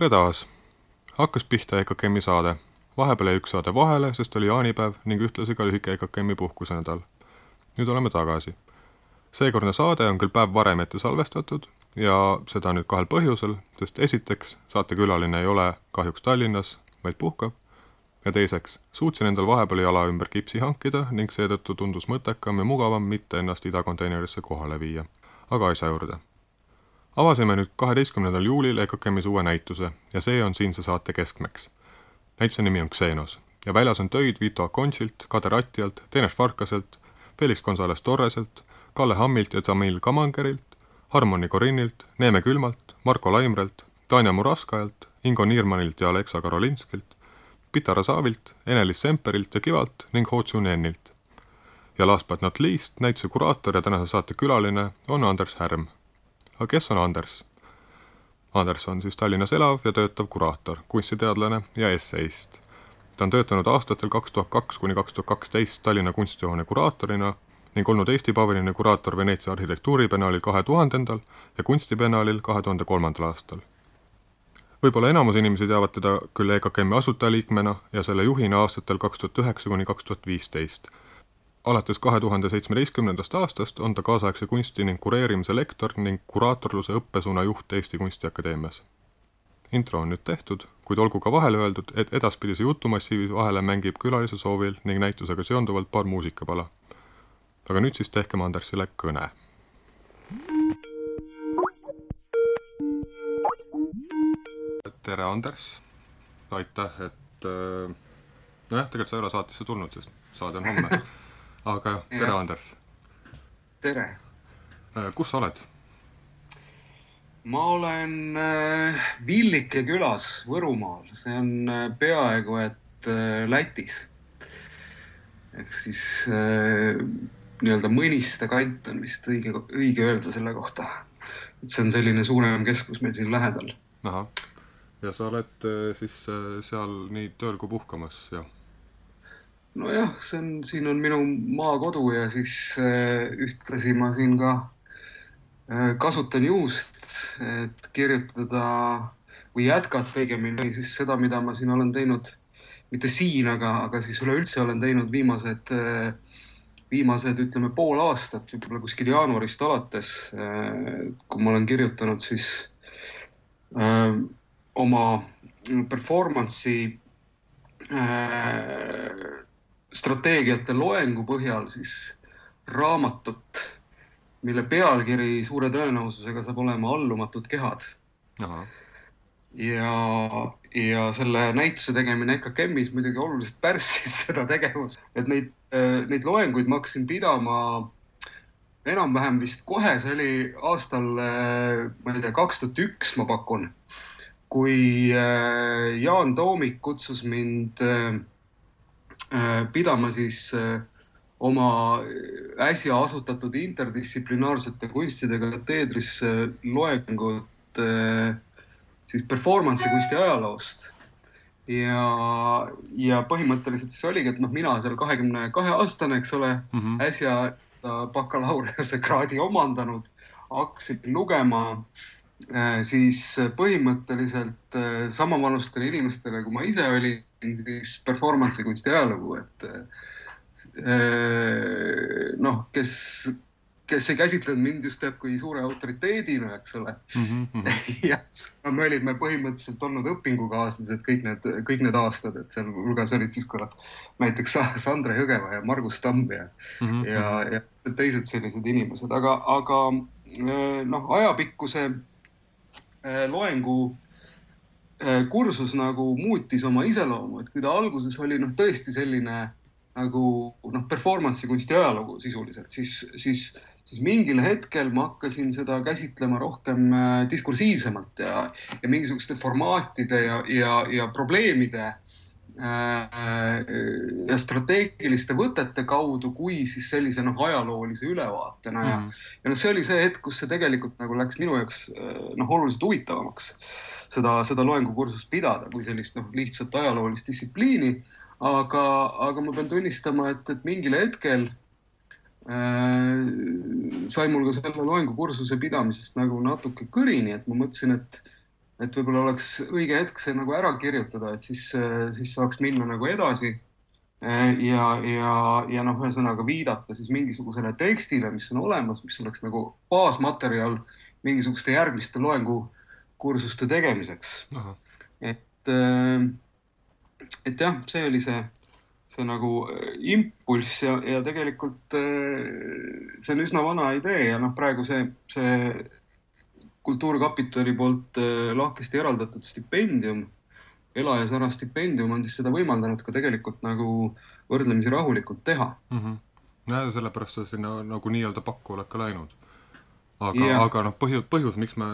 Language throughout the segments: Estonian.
tere taas! hakkas pihta EKKM-i saade. vahepeal jäi üks saade vahele, sest oli jaanipäev ning ühtlasi ka lühike EKKM-i puhkusenädal. nüüd oleme tagasi. seekordne saade on küll päev varem ette salvestatud ja seda nüüd kahel põhjusel, sest esiteks, saatekülaline ei ole kahjuks Tallinnas, vaid puhkab, ja teiseks, suutsin endal vahepeal jala ümber kipsi hankida ning seetõttu tundus mõttekam ja mugavam mitte ennast idakonteinerisse kohale viia. aga asja juurde avasime nüüd kaheteistkümnendal juulil EKKM-is uue näituse ja see on siinse saate keskmeks. näituse nimi on Xenos ja väljas on töid Vito Acončilt, Kader Attialt, Tenes Farkaselt, Felix Gonzalez Torreselt, Kalle Hammilt ja Zamil Kamangerilt, Harmony Korinnilt, Neeme Külmalt, Marko Laimrelt, Tanja Muravskajalt, Ingo Niirmanilt ja Alexa Karolinskilt, Pitara Saavilt, Ene-Liis Semperilt ja Kivalt ning Ho-Chun Ennilt. ja last but not least, näituse kuraator ja tänase saate külaline on Anders Härm aga kes on Anders? Anders on siis Tallinnas elav ja töötav kuraator, kunstiteadlane ja esseist. ta on töötanud aastatel kaks tuhat kaks kuni kaks tuhat kaksteist Tallinna kunstihoone kuraatorina ning olnud Eesti paviline kuraator Veneetsia arhitektuuribiennaalil kahe tuhandendal ja kunstibiennaalil kahe tuhande kolmandal aastal. võib-olla enamus inimesi teavad teda küll EKKM-i asutajaliikmena ja selle juhina aastatel kaks tuhat üheksa kuni kaks tuhat viisteist alates kahe tuhande seitsmeteistkümnendast aastast on ta kaasaegse kunsti ning kureerimise lektor ning kuraatorluse õppesuuna juht Eesti Kunstiakadeemias. intro on nüüd tehtud, kuid olgu ka vahele öeldud, et edaspidise jutumassiivi vahele mängib külalise soovil ning näitusega seonduvalt paar muusikapala. aga nüüd siis tehkem Andersile kõne. tere, Anders! aitäh, et äh, nojah, tegelikult sa ei ole saatesse tulnud, sest saade on homme aga tere, Anders. tere. Äh, kus sa oled? ma olen äh, Villike külas Võrumaal, see on äh, peaaegu et Lätis. ehk siis nii-öelda Mõniste kant on vist õige, õige öelda selle kohta. et see on selline suurem keskus meil siin lähedal. ahah, ja sa oled siis seal nii tööl kui puhkamas, jah? Nojah, see on, siin on minu maakodu ja siis äh, ühtlasi ma siin ka äh, kasutan juhust, et kirjutada või jätkata õigemini siis seda, mida ma siin olen teinud, mitte siin, aga, aga siis üleüldse olen teinud viimased äh,, viimased, ütleme pool aastat, võib-olla kuskil jaanuarist alates kui ma olen kirjutanud siis äh, oma performance'i strateegiate loengu põhjal siis raamatut, mille pealkiri suure tõenäosusega saab olema Allumatud kehad. ja, ja selle näituse tegemine EKKM-is muidugi oluliselt pärssis seda tegevust, et neid, neid loenguid ma hakkasin pidama enam-vähem vist kohe, see oli aastal, ma ei tea, kaks tuhat üks, ma pakun, kui Jaan Toomik kutsus mind Äh, pidama siis äh, oma äsja asutatud interdistsiplinaarsete kunstide kateedrisse loengut äh, siis performance'i kunsti ajaloost. ja, ja põhimõtteliselt siis oligi, et noh, mina seal kahekümne kahe aastane, eks ole mm, -hmm. äsja bakalaureusekraadi omandanud, hakkasin lugema siis põhimõtteliselt samavanustele inimestele, kui ma ise olin siis performance'i kunsti ajalugu, et äh, noh, kes, kes ei käsitlenud mind just teab kui suure autoriteedina, eks ole mm. -hmm. ja me olime põhimõtteliselt olnud õpingukaaslased kõik need, kõik need aastad, et sealhulgas olid siis ka näiteks Sandre Jõgeva ja Margus Tamm ja mm, -hmm. ja, ja teised sellised inimesed, aga, aga äh, noh, ajapikkuse äh, loengu kursus nagu muutis oma iseloomu, et kui ta alguses oli noh, tõesti selline nagu noh, performance'i kunsti ajalugu sisuliselt, siis, siis, siis mingil hetkel ma hakkasin seda käsitlema rohkem äh, diskursiivsemalt ja, ja mingisuguste formaatide ja, ja, ja probleemide äh, ja strateegiliste võtete kaudu, kui siis sellise noh, ajaloolise ülevaatena ja mm, -hmm. ja noh, see oli see hetk, kus see tegelikult nagu läks minu jaoks noh, oluliselt huvitavamaks seda, seda loengukursust pidada kui sellist noh, lihtsalt ajaloolist distsipliini. aga, aga ma pean tunnistama, et, et mingil hetkel äh, sai mul ka selle loengukursuse pidamisest nagu natuke kõrini, et ma mõtlesin, et et võib-olla oleks õige hetk see nagu ära kirjutada, et siis, siis saaks minna nagu edasi. ja, ja, ja noh, ühesõnaga viidata siis mingisugusele tekstile, mis on olemas, mis oleks nagu baasmaterjal mingisuguste järgmiste loengukursuste tegemiseks. et, et jah, see oli see see nagu impulss ja, ja tegelikult see on üsna vana idee ja noh, praegu see, see Kultuurkapitali poolt äh, lahkesti eraldatud stipendium, elaja sära stipendium on siis seda võimaldanud ka tegelikult nagu võrdlemisi rahulikult teha mm. -hmm. no ja sellepärast sa sinna nagu nii-öelda pakku oled ka läinud. Aga yeah., aga noh, põhjus, põhjus, miks me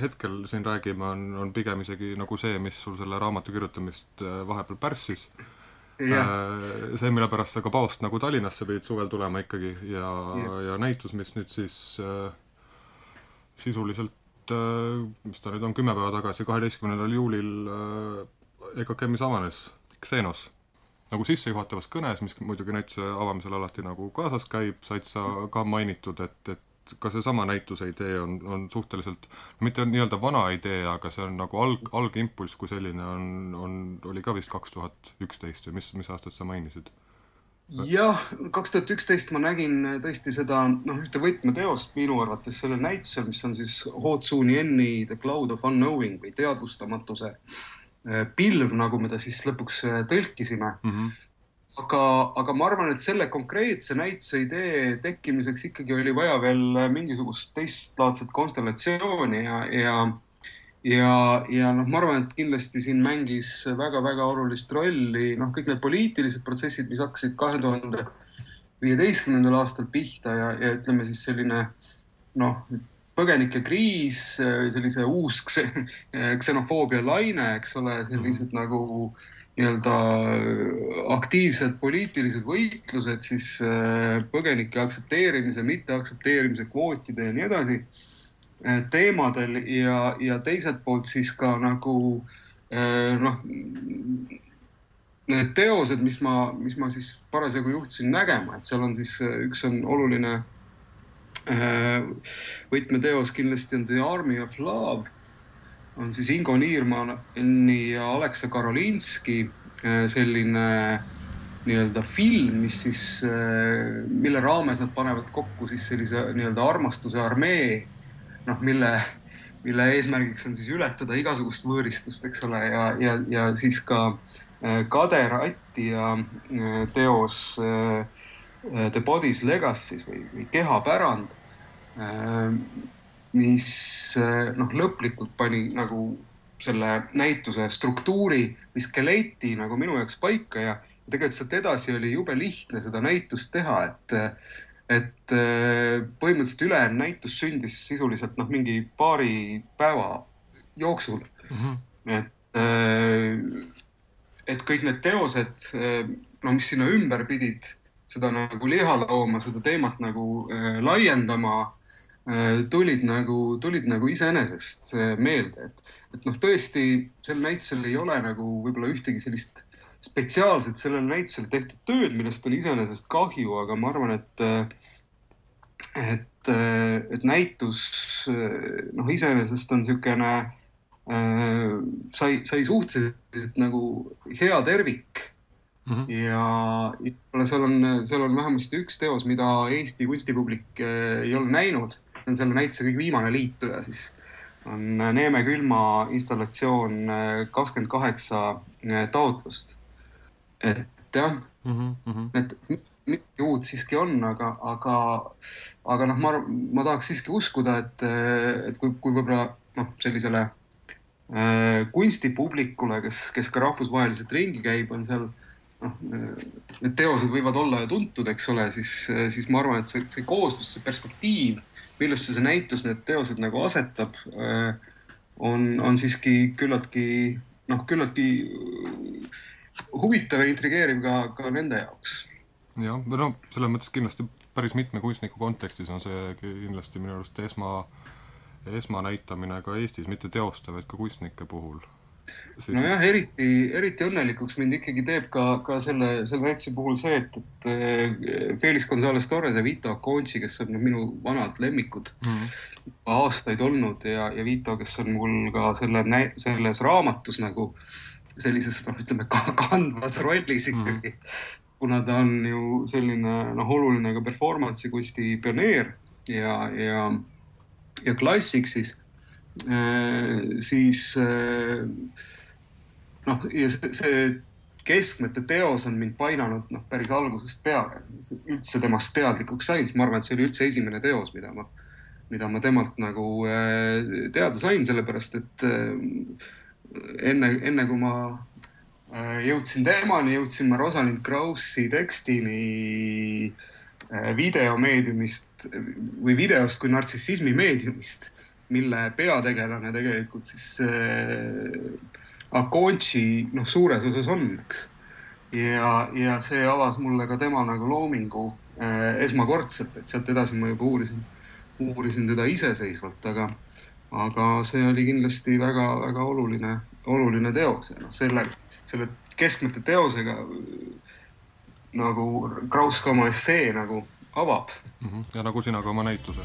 hetkel siin räägime, on, on pigem isegi nagu see, mis sul selle raamatu kirjutamist äh, vahepeal pärssis yeah.. Äh, see, mille pärast sa ka Paost nagu Tallinnasse pidid suvel tulema ikkagi ja yeah., ja näitus, mis nüüd siis äh, sisuliselt mis ta nüüd on, kümme päeva tagasi, kaheteistkümnendal juulil EKKM-is avanes Xenos. nagu sissejuhatavas kõnes, mis muidugi näituse avamisel alati nagu kaasas käib, said sa ka mainitud, et, et ka seesama näituse idee on, on suhteliselt, mitte nii-öelda vana idee, aga see on nagu alg, algimpulss kui selline on, on, oli ka vist kaks tuhat üksteist või mis, mis aastat sa mainisid? jah, kaks tuhat üksteist ma nägin tõesti seda, noh, ühte võtmeteost minu arvates sellel näitusel, mis on siis Ho Tzu Nienni The Cloud of Unknowing või teadvustamatuse eh, pilv, nagu me ta siis lõpuks eh, tõlkisime mm. -hmm. Aga, aga ma arvan, et selle konkreetse näituse idee tekkimiseks ikkagi oli vaja veel mingisugust teistlaadset konstellatsiooni ja, ja ja, ja noh, ma arvan, et kindlasti siin mängis väga-väga olulist rolli noh, kõik need poliitilised protsessid, mis hakkasid kahe tuhande viieteistkümnendal aastal pihta ja, ja ütleme siis selline noh, põgenikekriis, sellise uus ksenofoobia laine, eks ole, sellised mm -hmm. nagu nii-öelda aktiivsed poliitilised võitlused siis äh, põgenike aktsepteerimise, mitteaktsepteerimise, kvootide ja nii edasi Eh, teemadel ja, ja teiselt poolt siis ka nagu noh, need teosed, mis ma, mis ma siis parasjagu juhtusin nägema, et seal on siis üks on oluline võtmeteos kindlasti on The Army of Love, on siis Ingo Niirmanni ja Aleksa Karolinski selline nii-öelda film, mis siis, mille raames nad panevad kokku siis sellise nii-öelda armastuse armee noh, mille, mille eesmärgiks on siis ületada igasugust võõristust, eks ole, ja, ja, ja siis ka äh, Kader Atti ja äh, teos äh, The Body's Legacy's või, või Kehapärand, mis noh, lõplikult pani nagu selle näituse struktuuri või skeleti nagu minu jaoks paika ja tegelikult sealt edasi oli jube lihtne seda näitust teha, et et äh, põhimõtteliselt ülejäänud näitus sündis sisuliselt noh, mingi paari päeva jooksul mm. -hmm. et, äh, et kõik need teosed, no mis sinna ümber pidid seda nagu liha looma, seda teemat nagu laiendama tulid nagu, tulid nagu iseenesest meelde, et, et noh, tõesti sel näitusel ei ole nagu võib-olla ühtegi sellist spetsiaalselt sellel näitusel tehtud tööd, millest on iseenesest kahju, aga ma arvan, et, et, et näitus noh, iseenesest on niisugune äh, sai, sai suhteliselt nagu hea tervik mm. -hmm. ja seal on, seal on vähemasti üks teos, mida Eesti kunstipublik äh, ei ole näinud. On selle näituse kõige viimane liituja siis on Neeme külma installatsioon äh, kakskümmend kaheksa taotlust et jah mm, -hmm. et midagi uut siiski on, aga, aga, aga noh, ma, ma tahaks siiski uskuda, et, et kui, kui võib-olla noh, sellisele äh, kunstipublikule, kes, kes ka rahvusvaheliselt ringi käib, on seal noh, need teosed võivad olla ju tuntud, eks ole, siis, siis ma arvan, et see, see kooslus, see perspektiiv, millesse see näitus need teosed nagu asetab äh,, on, on siiski küllaltki noh, küllaltki huvitav ja intrigeeriv ka, ka nende jaoks. jah, no selles mõttes kindlasti päris mitme kunstniku kontekstis on see kindlasti minu arust esma, esmanäitamine ka Eestis, mitte teoste, vaid ka kunstnike puhul. Nojah, eriti, eriti õnnelikuks mind ikkagi teeb ka, ka selle, selle näituse puhul see, et, et eh, Felix Gonzalez Torres ja Vito Aconci, kes on minu vanad lemmikud mm, -hmm. aastaid olnud ja, ja Vito, kes on mul ka selle, selles raamatus nagu sellises, noh, ütleme kandvas rollis mhm. ikkagi mm. -hmm. kuna ta on ju selline, noh, oluline ka performance'i kunsti pioneer ja, ja, ja klassik, siis siis äh, noh, ja see, see keskmete teos on mind painanud noh, päris algusest peale. üldse temast teadlikuks sain, ma arvan, et see oli üldse esimene teos, mida ma, mida ma temalt nagu äh, teada sain, sellepärast et äh, enne, enne kui ma äh, jõudsin temani, jõudsin ma Rosalind Krausi tekstini videomeediumist või videost kui nartsissismi meediumist, mille peategelane tegelikult siis Akonchi noh, suures osas on, eks. ja, ja see avas mulle ka tema nagu loomingu äh, esmakordselt, et sealt edasi ma juba uurisin, uurisin teda iseseisvalt, aga, aga see oli kindlasti väga-väga oluline, oluline teos ja noh, selle, selle keskmete teosega nagu Kraus ka oma essee nagu avab mm. -hmm. ja nagu sina ka oma näituse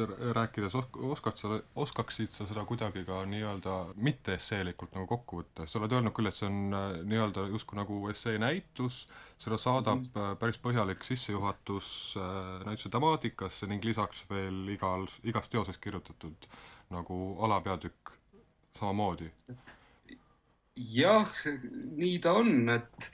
näitusest rääkides oskad sa, oskaksid sa seda kuidagi ka nii-öelda mitte esseelikult nagu kokku võtta, sa oled öelnud küll, et see on äh, nii-öelda justkui nagu essee näitus, seda saadab mm -hmm. päris põhjalik sissejuhatus äh, näituse temaatikasse ning lisaks veel igal, igas teoses kirjutatud nagu alapeatükk samamoodi. jah, nii ta on, et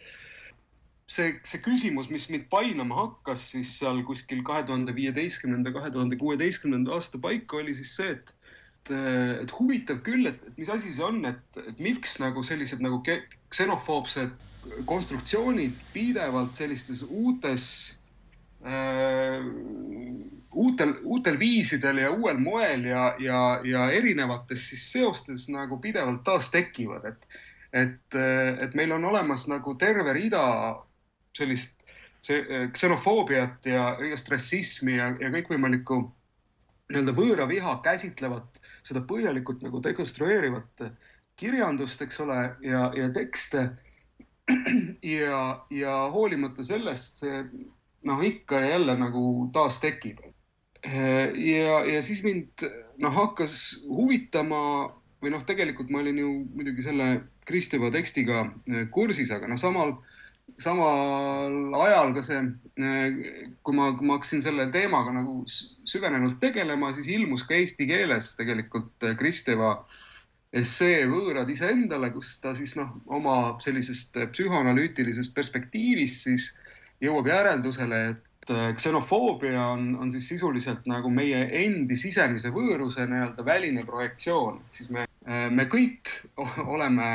see, see küsimus, mis mind painama hakkas siis seal kuskil kahe tuhande viieteistkümnenda, kahe tuhande kuueteistkümnenda aasta paika oli siis see, et et huvitav küll, et, mis asi see on, et, et miks nagu sellised nagu ksenofoobsed konstruktsioonid pidevalt sellistes uutes äh,, uutel, uutel viisidel ja uuel moel ja, ja, ja erinevates siis seostes nagu pidevalt taas tekivad, et et, et meil on olemas nagu terve rida sellist see, eh, ksenofoobiat ja igast rassismi ja, ja kõikvõimalikku nii-öelda võõra viha käsitlevat, seda põhjalikult nagu dekonstrueerivat kirjandust, eks ole, ja, ja tekste. ja, ja hoolimata sellest see noh, ikka ja jälle nagu taas tekib. Ja, ja siis mind noh, hakkas huvitama või noh, tegelikult ma olin ju muidugi selle Kristeva tekstiga kursis, aga noh, samal samal ajal ka see, kui ma, kui ma hakkasin selle teemaga nagu süvenenult tegelema, siis ilmus ka eesti keeles tegelikult Kristeva essee Võõrad iseendale, kus ta siis noh, oma sellisest psühhoanalüütilisest perspektiivist siis jõuab järeldusele, et ksenofoobia on, on siis sisuliselt nagu meie endi sisemise võõruse nii-öelda väline projektsioon, siis me, me kõik oleme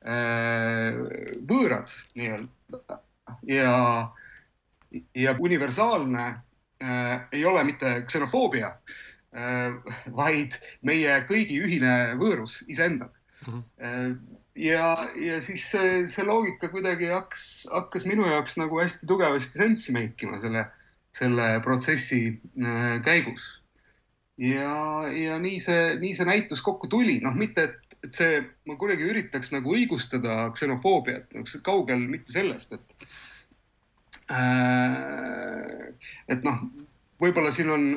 võõrad nii-öelda ja, ja universaalne äh, ei ole mitte ksenofoobia äh,, vaid meie kõigi ühine võõrus iseendale mm. -hmm. Äh, ja, ja siis see, see loogika kuidagi hakkas, hakkas minu jaoks nagu hästi tugevasti sensi meikima selle, selle protsessi äh, käigus. ja, ja nii see, nii see näitus kokku tuli, noh, mitte et et see, ma kuidagi üritaks nagu õigustada ksenofoobiat, noh kaugel mitte sellest, et äh,. et noh, võib-olla siin on,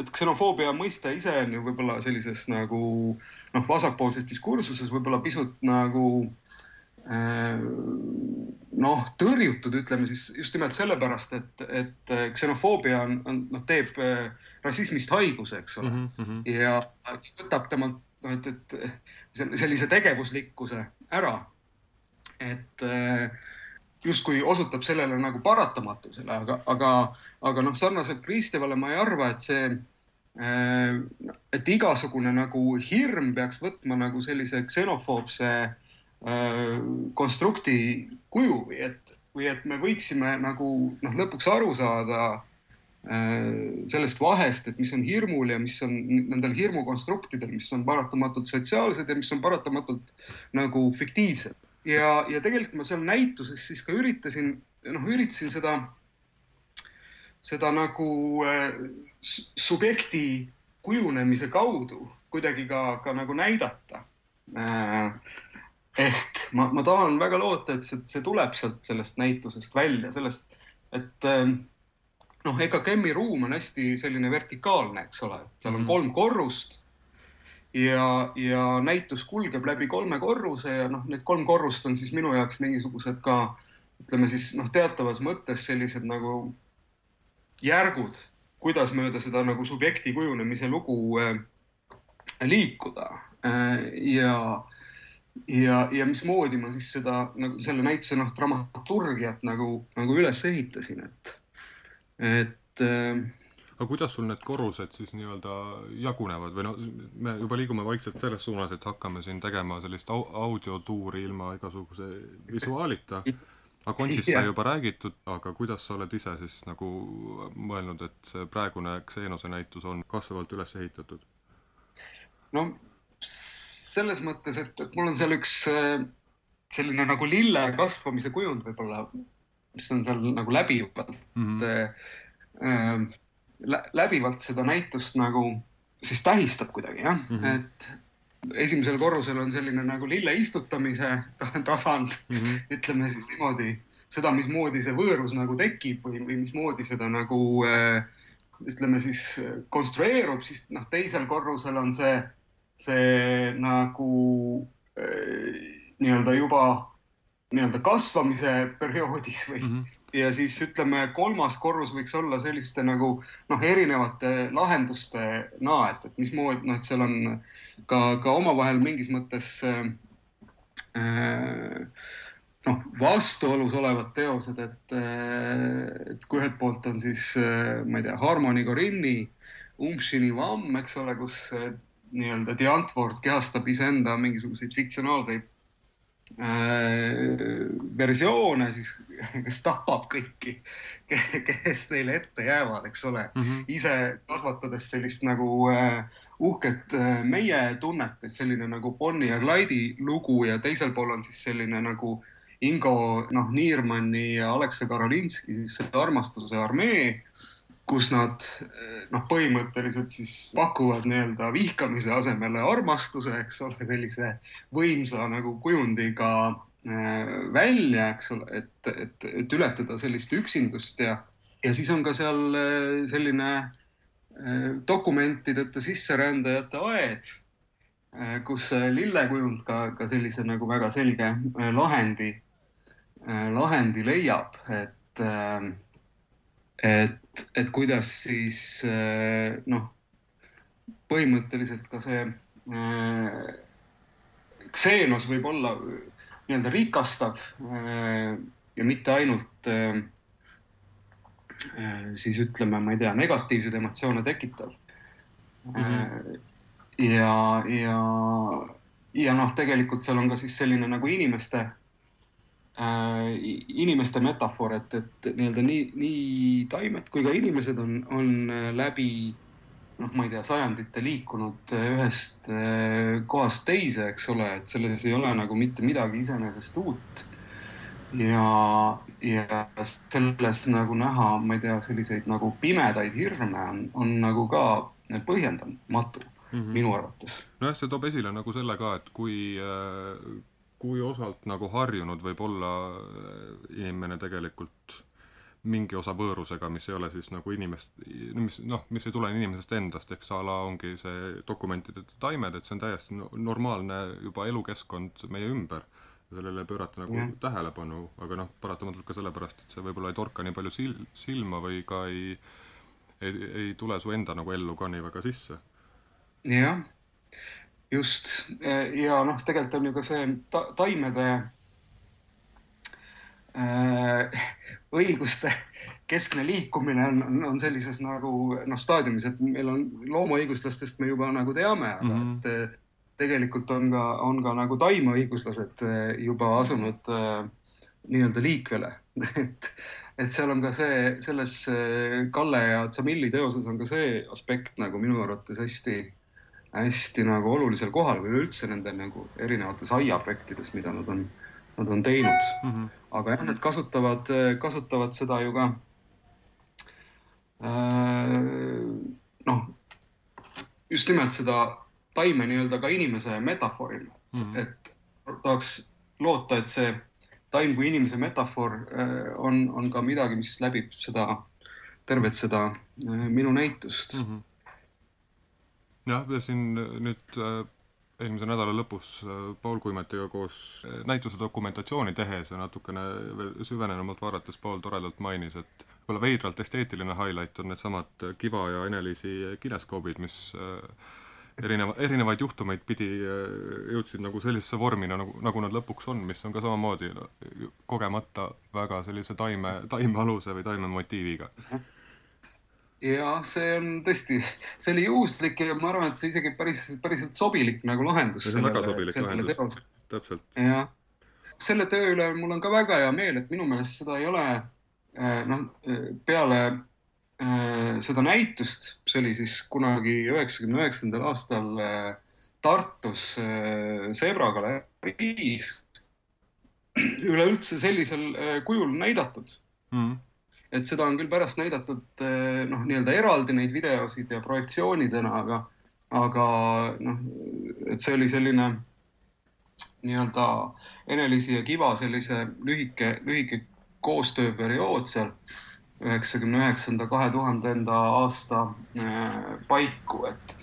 et ksenofoobia mõiste ise on ju võib-olla sellises nagu noh, vasakpoolses diskursuses võib-olla pisut nagu äh, noh, tõrjutud, ütleme siis just nimelt sellepärast, et, et ksenofoobia on, on, noh, teeb äh, rassismist haiguse, eks ole mm. -hmm. ja võtab temalt noh, et, et sellise tegevuslikkuse ära. et äh, justkui osutab sellele nagu paratamatusele, aga, aga, aga noh, sarnaselt Kristevale ma ei arva, et see, äh, et igasugune nagu hirm peaks võtma nagu sellise ksenofoobse äh, konstrukti kuju või et, või et me võiksime nagu noh, lõpuks aru saada sellest vahest, et mis on hirmul ja mis on nendel hirmukonstruktidel, mis on paratamatult sotsiaalsed ja mis on paratamatult nagu fiktiivsed. ja, ja tegelikult ma seal näituses siis ka üritasin, noh, üritasin seda, seda nagu äh, subjekti kujunemise kaudu kuidagi ka, ka nagu näidata äh,. ehk ma, ma tahan väga loota, et see, see tuleb sealt sellest näitusest välja, sellest, et äh, noh, EKKM-i ruum on hästi selline vertikaalne, eks ole, seal on mhm. kolm korrust ja, ja näitus kulgeb läbi kolme korruse ja noh, need kolm korrust on siis minu jaoks mingisugused ka ütleme siis noh, teatavas mõttes sellised nagu järgud, kuidas mööda seda nagu subjekti kujunemise lugu äh, liikuda äh, ja ja, ja mismoodi ma siis seda nagu selle näituse noh, dramaturgiat nagu, nagu üles ehitasin, et et äh, aga kuidas sul need korrused siis nii-öelda jagunevad või no me juba liigume vaikselt selles suunas, et hakkame siin tegema sellist au audiotuuri ilma igasuguse visuaalita. aga Kontsist sai juba räägitud, aga kuidas sa oled ise siis nagu mõelnud, et see praegune Xenose näitus on kasvavalt üles ehitatud? no selles mõttes, et, et mul on seal üks äh, selline nagu lille kasvamise kujund võib-olla mis on seal nagu läbivalt mm, -hmm. äh, läbivalt seda näitust nagu siis tähistab kuidagi jah mm, -hmm. et esimesel korrusel on selline nagu lille istutamise tasand mm, -hmm. ütleme siis niimoodi, seda, mismoodi see võõrus nagu tekib või, või mismoodi seda nagu äh, ütleme siis konstrueerub, siis noh, teisel korrusel on see, see nagu äh, nii-öelda juba nii-öelda kasvamise perioodis või mm, -hmm. ja siis ütleme, kolmas korrus võiks olla selliste nagu noh, erinevate lahenduste naet, et mismoodi noh, et seal on ka, ka omavahel mingis mõttes äh, noh, vastuolus olevad teosed, et, et kui ühelt poolt on siis ma ei tea, Harmony Corinne'i Umshini Vamm, eks ole, kus nii-öelda The Antwoord kehastab iseenda mingisuguseid fiktsionaalseid Äh, versioone siis, kes tapab kõiki, kes neile ette jäävad, eks ole mm. -hmm. ise kasvatades sellist nagu uh, uhket uh, meie tunnet, et selline nagu Bonnie ja Clyde'i lugu ja teisel pool on siis selline nagu Ingo noh, Niirmanni ja Aleksei Karolinski siis see armastuse armee kus nad noh, põhimõtteliselt siis pakuvad nii-öelda vihkamise asemele armastuse, eks ole, sellise võimsa nagu kujundiga äh, välja, eks ole, et, et, et ületada sellist üksindust ja, ja siis on ka seal äh, selline äh, dokumentideta sisserändajate aed, kus lillekujund ka, ka sellise nagu väga selge lahendi, lahendi leiab, et et, et kuidas siis eh, noh, põhimõtteliselt ka see äh, Xenos võib olla nii-öelda rikastav äh, ja mitte ainult siis ütleme, ma ei tea, negatiivseid emotsioone tekitav mm. -hmm. ja, ja, ja noh, tegelikult seal on ka siis selline nagu inimeste Äh, inimeste metafoor, et, et nii-öelda nii, nii taimed kui ka inimesed on, on äh, läbi noh, ma ei tea, sajandite liikunud äh, ühest kohast teise, eks ole, et selles ei ole nagu mitte midagi iseenesest uut. ja, ja selles nagu näha, ma ei tea, selliseid nagu pimedaid hirme on, on nagu ka põhjendamatu mm -hmm. minu arvates. nojah, see toob esile nagu selle ka, et kui kui osalt nagu harjunud võib olla äh, inimene tegelikult mingi osa võõrusega, mis ei ole siis nagu inimest, mis noh, mis ei tule inimesest endast, ehk a la ongi see dokumentide taimed, et see on täiesti normaalne juba elukeskkond meie ümber. sellele ei pöörata nagu mm. tähelepanu, aga noh, paratamatult ka sellepärast, et see võib-olla ei torka nii palju sil-, silma või ka ei, ei, ei tule su enda nagu ellu ka nii väga sisse. jah just ja noh, tegelikult on ju ka see ta taimede äh, õiguste keskne liikumine on, on, on sellises nagu noh, staadiumis, et meil on loomaõiguslastest me juba nagu teame, aga mm -hmm. et äh, tegelikult on ka, on ka nagu taimeõiguslased juba asunud äh, nii-öelda liikvele et, et seal on ka see, selles Kalle ja Tsamilli teoses on ka see aspekt nagu minu arvates hästi hästi nagu olulisel kohal või üldse nende nagu erinevates aiaprojektides, mida nad on, nad on teinud mm. -hmm. aga jah, nad kasutavad, kasutavad seda ju ka äh, noh, just nimelt seda taime nii-öelda ka inimese metafoorina mm, -hmm. et tahaks loota, et see taim kui inimese metafoor äh, on, on ka midagi, mis läbib seda, tervet seda minu näitust mm. -hmm jah, ja siin nüüd äh, eelmise nädala lõpus äh, Paul Kuimetiga koos äh, näituse dokumentatsiooni tehes ja natukene veel süvenenumalt vaadates Paul toredalt mainis, et võib-olla veidralt esteetiline highlight on needsamad Kiva ja Ene-Liisi kineskoobid, mis erineva, erinevaid juhtumeid pidi jõudsid nagu sellisesse vormi, nagu, nagu nad lõpuks on, mis on ka samamoodi kogemata väga sellise taime, taimealuse või taimemotiiviga ja see on tõesti, see oli juhuslik ja ma arvan, et see isegi päris, päriselt sobilik nagu lahendus. see on väga sobilik lahendus, täpselt. jah, selle töö üle mul on ka väga hea meel, et minu meelest seda ei ole eh, noh, peale äh, seda näitust, see oli siis kunagi üheksakümne üheksandal aastal Tartus Zebra galeriis üleüldse sellisel kujul näidatud mm et seda on küll pärast näidatud eh, noh, nii-öelda eraldi neid videosid ja projektsioonidena, aga, aga noh, et see oli selline nii-öelda Ene-Liisi ja Kiva sellise lühike, lühike koostööperiood seal. üheksakümne üheksanda, kahe tuhandenda aasta paiku, et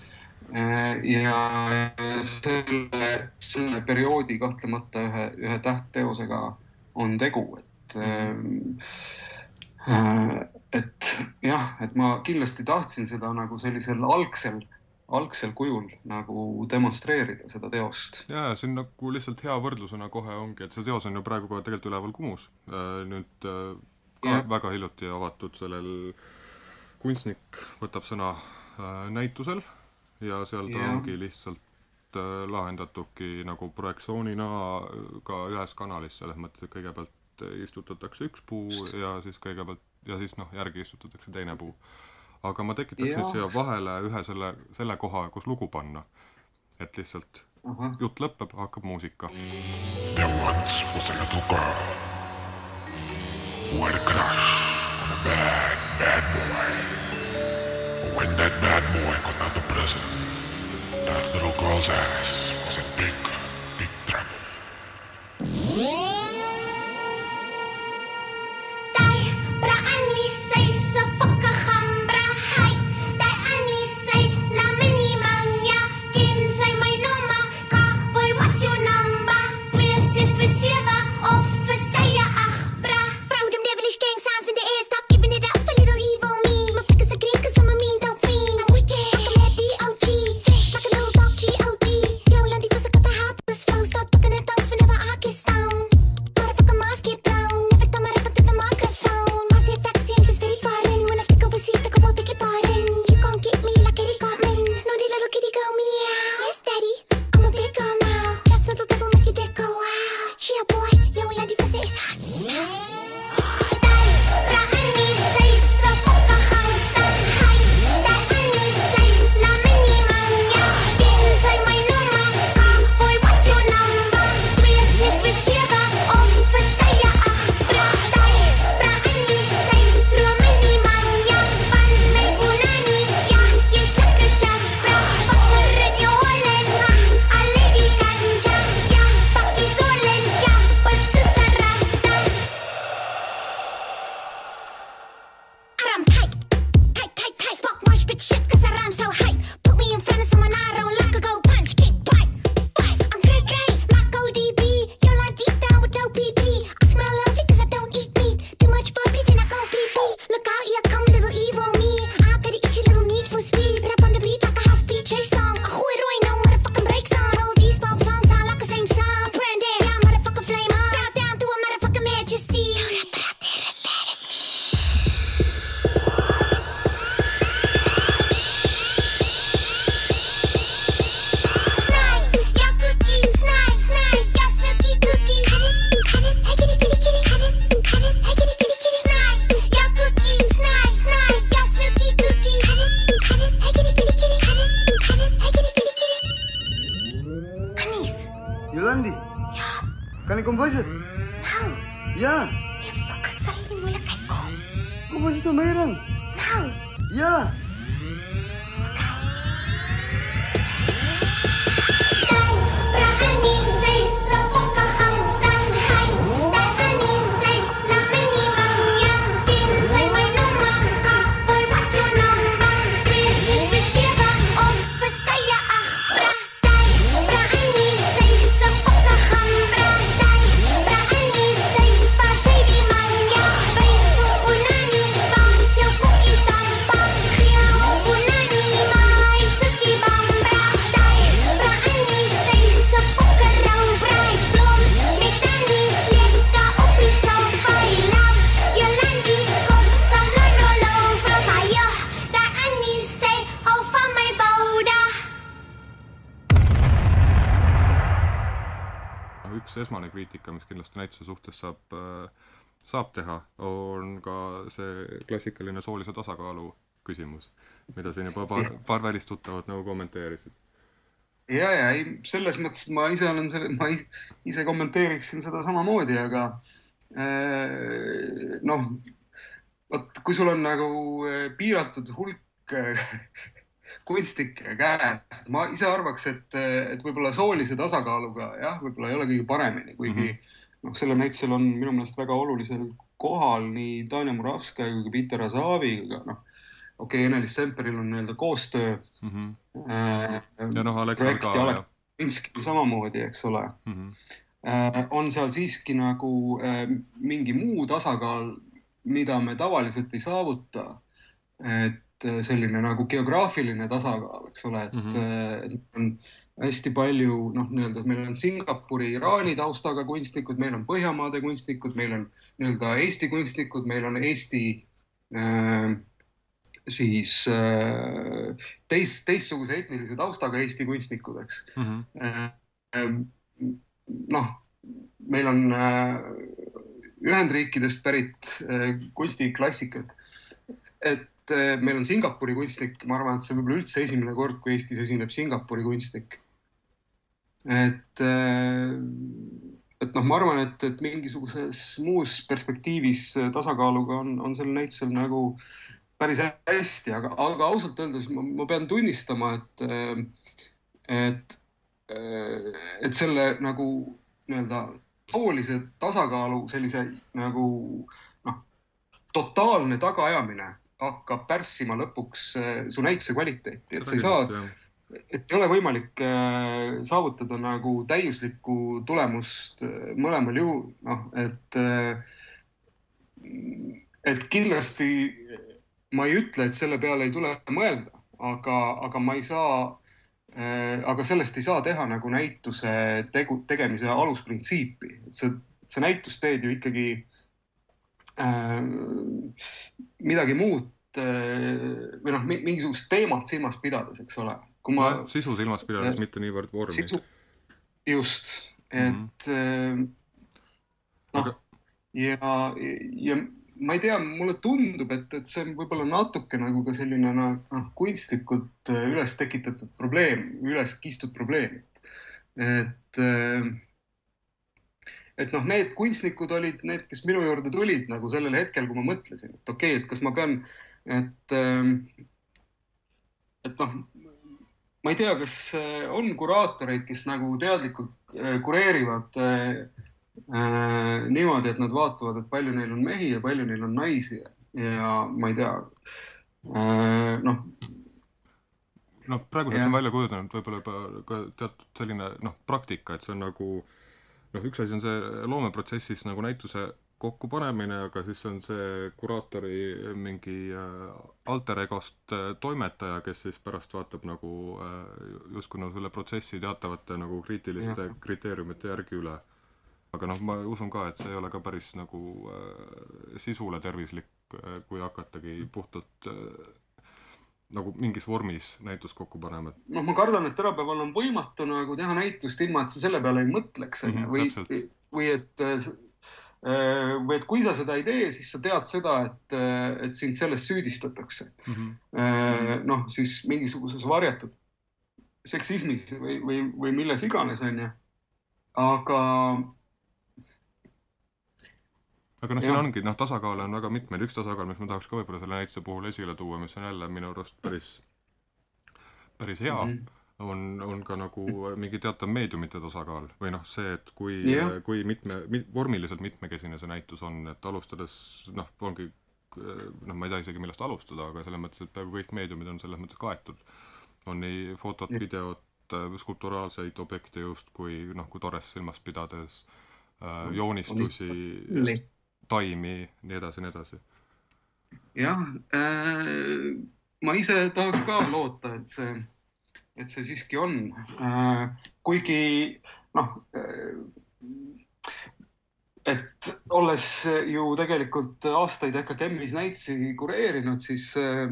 ja selle, selle perioodi kahtlemata ühe, ühe tähtteosega on tegu, et et jah, et ma kindlasti tahtsin seda nagu sellisel algsel algsel kujul nagu demonstreerida seda teost. ja, ja see on nagu lihtsalt hea võrdlusena kohe ongi, et see teos on ju praegu ka tegelikult üleval Kumus. Äh, nüüd äh, ka ja. väga hiljuti avatud sellel kunstnik võtab sõna äh, näitusel ja seal ta ja. ongi lihtsalt lahendatudki nagu projektsioonina ka ühes kanalis, selles mõttes, et kõigepealt istutatakse üks puu ja siis kõigepealt ja siis noh, järgi istutatakse teine puu aga ma tekitaks nüüd siia vahele ühe selle, selle koha, kus lugu panna. et lihtsalt uh -huh. jutt lõpeb, hakkab muusika. There once was a little girl who had a crush on a bad, bad boy. When that bad boy got out of prison, that little girl's ass was in big, big trouble. Näituse suhtes saab, saab teha, on ka see klassikaline soolise tasakaalu küsimus, mida siin juba paar, paar välistuttavat nagu kommenteerisid. ja, ja ei, selles mõttes, ma ise olen selle, ma ise kommenteeriksin seda samamoodi, aga äh, noh, vot kui sul on nagu äh, piiratud hulk äh, kunstnike käes, ma ise arvaks, et, et võib-olla soolise tasakaaluga jah, võib-olla ei ole kõige paremini, kuigi mm -hmm noh, sellel näitusel on minu meelest väga olulisel kohal nii Tanja Muravskaja kui ka Peter Asaviga, noh, okei okay,, Ene-Liis Semperil on nii-öelda koostöö mm. -hmm. Äh, ja noh, Aleksandr ka. Alek Pinski samamoodi, eks ole mm. -hmm. Äh, on seal siiski nagu äh, mingi muu tasakaal, mida me tavaliselt ei saavuta. et äh, selline nagu geograafiline tasakaal, eks ole, et mm, -hmm. et on hästi palju noh, nii-öelda meil on Singapuri, Iraani taustaga kunstnikud, meil on Põhjamaade kunstnikud, meil on nii-öelda Eesti kunstnikud, meil on Eesti äh, siis äh, teis, teistsuguse etnilise taustaga Eesti kunstnikud, eks mm. -hmm. noh, meil on äh, Ühendriikidest pärit äh, kunstiklassikud, et meil on Singapuri kunstnik, ma arvan, et see on võib-olla üldse esimene kord, kui Eestis esineb Singapuri kunstnik et, äh, et noh, ma arvan, et, et mingisuguses muus perspektiivis tasakaaluga on, on sel näitusel nagu päris hästi, aga, aga ausalt öeldes ma, ma pean tunnistama, et, et, et selle nagu nii-öelda soolise tasakaalu sellise nagu noh, totaalne tagaajamine hakkab pärssima lõpuks su näituse kvaliteeti, et sa ei saa et ei ole võimalik äh, saavutada nagu täiuslikku tulemust äh, mõlemal juhul, noh, et äh, et kindlasti ma ei ütle, et selle peale ei tule mõelda, aga, aga ma ei saa aga sellest ei saa teha nagu näituse tegu, tegemise alusprintsiipi, et see, see näitus teed ju ikkagi äh, midagi muud või noh, mingisugust teemat silmas pidades, eks ole kui ma no,. sisu silmas pidades, mitte niivõrd vormi. just, et mm. noh Aga... ja, ja ma ei tea, mulle tundub, et, et see on võib-olla natuke nagu ka selline noh, kunstlikult äh, üles tekitatud probleem, üles kistud probleem. et, äh, et noh, need kunstnikud olid need, kes minu juurde tulid nagu sellel hetkel, kui ma mõtlesin, et okei okay,, et kas ma pean, et, et noh, ma ei tea, kas äh, on kuraatoreid, kes nagu teadlikult äh, kureerivad äh, niimoodi, et nad vaatavad, et palju neil on mehi ja palju neil on naisi ja ma ei tea noh. noh, praeguseks on välja kujunenud võib-olla juba ka teatud selline noh, praktika, et see on nagu noh, üks asi on see loomeprotsessis nagu näituse kokkupanemine, aga siis on see kuraatori mingi äh, alter egost äh, toimetaja, kes siis pärast vaatab nagu äh, justkui nagu selle protsessi teatavate nagu kriitiliste ja. kriteeriumite järgi üle. aga noh, ma usun ka, et see ei ole ka päris nagu sisule tervislik, kui hakatagi puhtalt äh, nagu mingis vormis näitust kokku panema. noh, ma kardan, et tänapäeval on võimatu nagu teha näitust ilma, et sa selle peale ei mõtleks, onju, mhm, või, või et või et kui sa seda ei tee, siis sa tead seda, et, äh, et sind selles süüdistatakse mm -hmm.. noh, siis mingisuguses varjatud seksismis või, või, või milles iganes, onju. aga. aga noh, siin ongi noh, tasakaale on väga mitmeid, üks tasakaal, mis ma tahaks ka võib-olla selle näituse puhul esile tuua, mis on jälle minu arust päris, päris hea mm. -hmm on, on ka nagu mingi teatav meediumite tasakaal või noh, see, et kui yeah., kui mitme mit,, vormiliselt mitmekesine see näitus on, et alustades noh, ongi noh, ma ei tea isegi, millest alustada, aga selles mõttes, et peaaegu kõik meediumid on selles mõttes kaetud. on nii fotot yeah., videot, skulpturaalseid objekte justkui noh, kui Torres silmas pidades äh,, joonistusi, taimi, nii edasi, nii edasi. jah äh,, ma ise tahaks ka loota, et see et see siiski on. Äh, kuigi noh, äh, et olles ju tegelikult aastaid EKKM-is näitusi kureerinud, siis äh,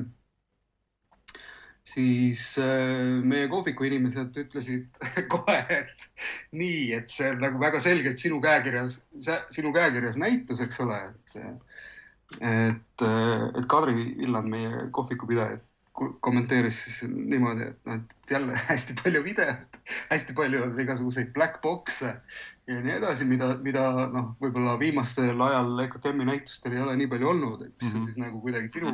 siis meie kohviku inimesed ütlesid kohe, et nii, et see on nagu väga selgelt sinu käekirjas, sinu käekirjas näitus, eks ole, et et, et Kadri Illand, meie kohvikupidaja, kommenteeris siis niimoodi, et noh, et jälle hästi palju videot, hästi palju on igasuguseid black box'e ja nii edasi, mida, mida noh, võib-olla viimastel ajal EKKM-i näitustel ei ole nii palju olnud, et mis mm -hmm. on siis nagu kuidagi sinu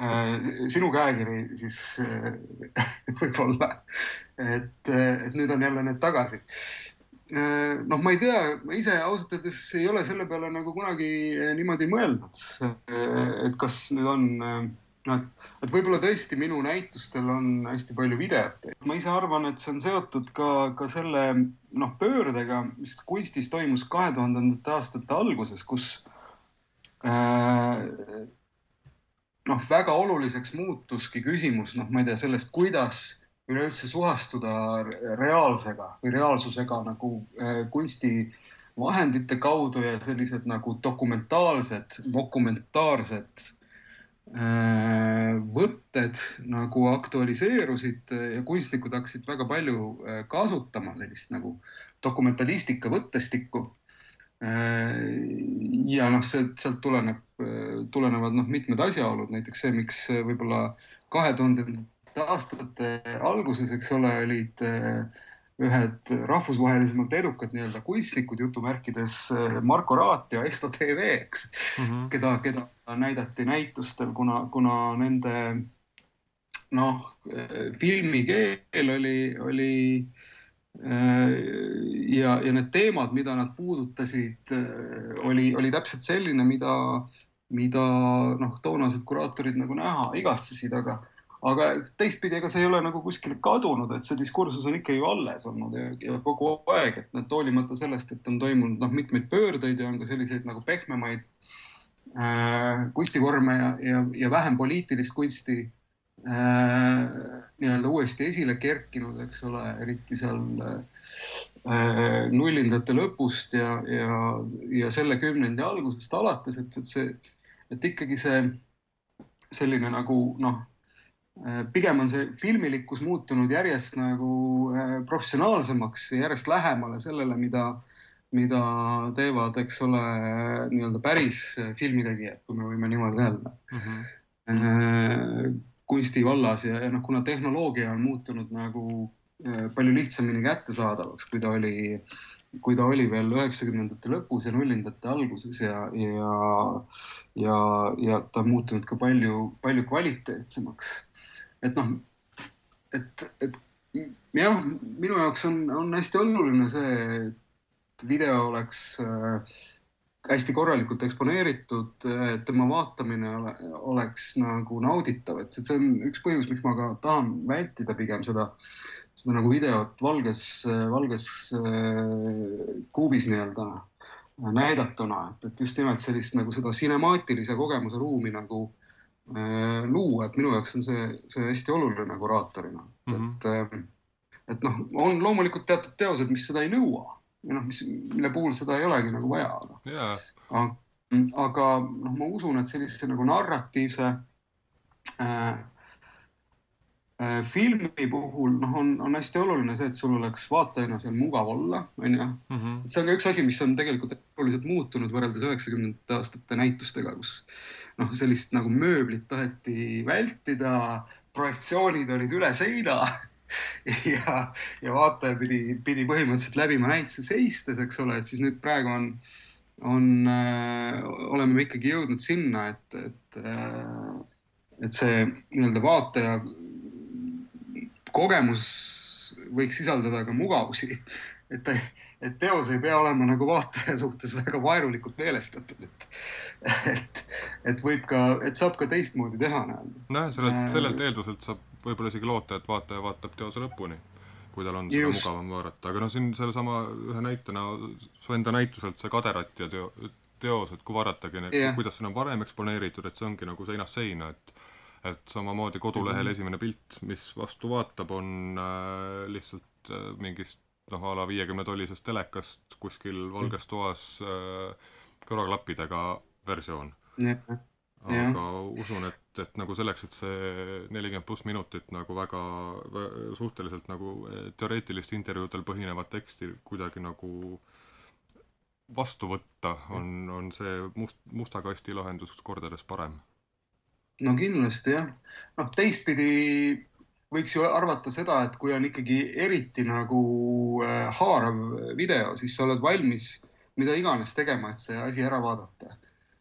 äh,, sinu käekiri siis äh, võib-olla. et, et nüüd on jälle need tagasi. noh, ma ei tea, ma ise ausalt öeldes ei ole selle peale nagu kunagi niimoodi mõelnud, et kas nüüd on noh, et, et võib-olla tõesti minu näitustel on hästi palju videot. ma ise arvan, et see on seotud ka, ka selle noh, pöördega, mis kunstis toimus kahe tuhandendate aastate alguses, kus äh, noh, väga oluliseks muutuski küsimus, noh, ma ei tea, sellest, kuidas üleüldse suhastuda reaalsega või reaalsusega nagu äh, kunstivahendite kaudu ja sellised nagu dokumentaalsed, dokumentaarsed võtted nagu aktualiseerusid ja kunstnikud hakkasid väga palju äh, kasutama sellist nagu dokumentalistika võttestikku. Ja noh, see sealt tuleneb, tulenevad noh, mitmed asjaolud, näiteks see, miks võib-olla kahe tuhandendate aastate alguses, eks ole, olid äh, ühed rahvusvahelisemalt edukad nii-öelda kunstnikud jutumärkides äh, Marko Raat ja Esto TV, eks. Mm, -hmm. keda, keda näidati näitustel, kuna, kuna nende noh, äh, filmikeel oli, oli ja, ja need teemad, mida nad puudutasid, oli, oli täpselt selline, mida, mida noh, toonased kuraatorid nagu näha igatsesid, aga aga teistpidi, ega see ei ole nagu kuskile kadunud, et see diskursus on ikka ju alles olnud ja, ja kogu aeg, et need hoolimata sellest, et on toimunud noh, mitmeid pöördeid ja on ka selliseid nagu pehmemaid äh, kunstivorme ja, ja, ja vähem poliitilist kunsti äh, nii-öelda uuesti esile kerkinud, eks ole, eriti seal äh, nullindate lõpust ja, ja, ja selle kümnendi algusest alates, et, et see, et ikkagi see selline nagu noh Äh, pigem on see filmilikkus muutunud järjest nagu äh, professionaalsemaks järjest lähemale sellele, mida, mida teevad, eks ole, nii-öelda päris filmitegijad, kui me võime niimoodi öelda mm. -hmm. kunsti vallas ja, ja noh, kuna tehnoloogia on muutunud nagu palju lihtsamini kättesaadavaks, kui ta oli, kui ta oli veel üheksakümnendate lõpus ja nullindate alguses ja, ja, ja, ja ta on muutunud ka palju, palju kvaliteetsemaks et noh, et, et jah, minu jaoks on, on hästi oluline see, et video oleks äh, hästi korralikult eksponeeritud, et tema vaatamine ole, oleks nagu nauditav, et see on üks põhjus, miks ma ka tahan vältida pigem seda, seda nagu videot valges, valges äh, kuubis nii-öelda näidatuna, et, et just nimelt sellist nagu seda sinemaatilise kogemuse ruumi nagu Äh, luua, et minu jaoks on see, see hästi oluline kuraatorina mm, -hmm. et, et noh, on loomulikult teatud teosed, mis seda ei nõua ja noh, mis, mille puhul seda ei olegi nagu vaja. Yeah. aga noh, ma usun, et sellise nagu narratiivse äh, äh, filmi puhul noh, on, on hästi oluline see, et sul oleks vaatajana seal mugav olla, onju. Mhm. et see on ka üks asi, mis on tegelikult oluliselt muutunud võrreldes üheksakümnendate aastate näitustega, kus noh, sellist nagu mööblit taheti vältida, projektsioonid olid üle seina ja, ja vaataja pidi, pidi põhimõtteliselt läbima näituse seistes, eks ole, et siis nüüd praegu on, on äh,, oleme me ikkagi jõudnud sinna, et, et äh,, et see nii-öelda vaataja kogemus võiks sisaldada ka mugavusi et, et teos ei pea olema nagu vaataja suhtes väga vaenulikult meelestatud, et, et, et võib ka, et saab ka teistmoodi teha. nojah, sellelt, äh, sellelt eelduselt saab võib-olla isegi loota, et vaataja vaatab teose lõpuni, kui tal on seda mugavam vaadata, aga noh, siin sellesama ühe näitena su enda näituselt see Kaderat ja teo, teos, et kui vaadatagi yeah., kuidas see on varem eksponeeritud, et see ongi nagu seinast seina, et et samamoodi kodulehel mm -hmm. esimene pilt, mis vastu vaatab, on äh, lihtsalt äh, mingist noh, a la viiekümne tollisest telekast kuskil valges toas äh, kõrvaklappidega versioon. Aga usun, et, et nagu selleks, et see nelikümmend pluss minutit nagu väga, väga suhteliselt nagu äh, teoreetilist intervjuudel põhinevat teksti kuidagi nagu vastu võtta, on, on see must, musta kasti lahendus kordades parem. no kindlasti jah, noh teistpidi võiks ju arvata seda, et kui on ikkagi eriti nagu äh, haarav video, siis sa oled valmis mida iganes tegema, et see asi ära vaadata.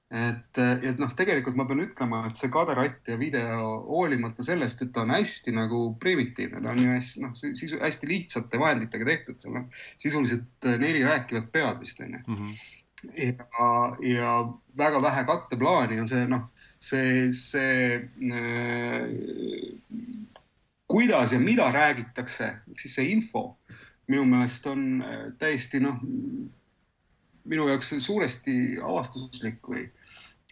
Et, et noh, tegelikult ma pean ütlema, et see kaderatt ja video, hoolimata sellest, et ta on hästi nagu primitiivne, ta on ju hästi, noh, sisu, hästi lihtsate vahenditega tehtud, seal on sisuliselt neli rääkivat pead vist onju mm. -hmm. ja, ja väga vähe katteplaani on see, noh, see, see äh, kuidas ja mida räägitakse, ehk siis see info minu meelest on äh, täiesti noh, minu jaoks suuresti avastuslik või,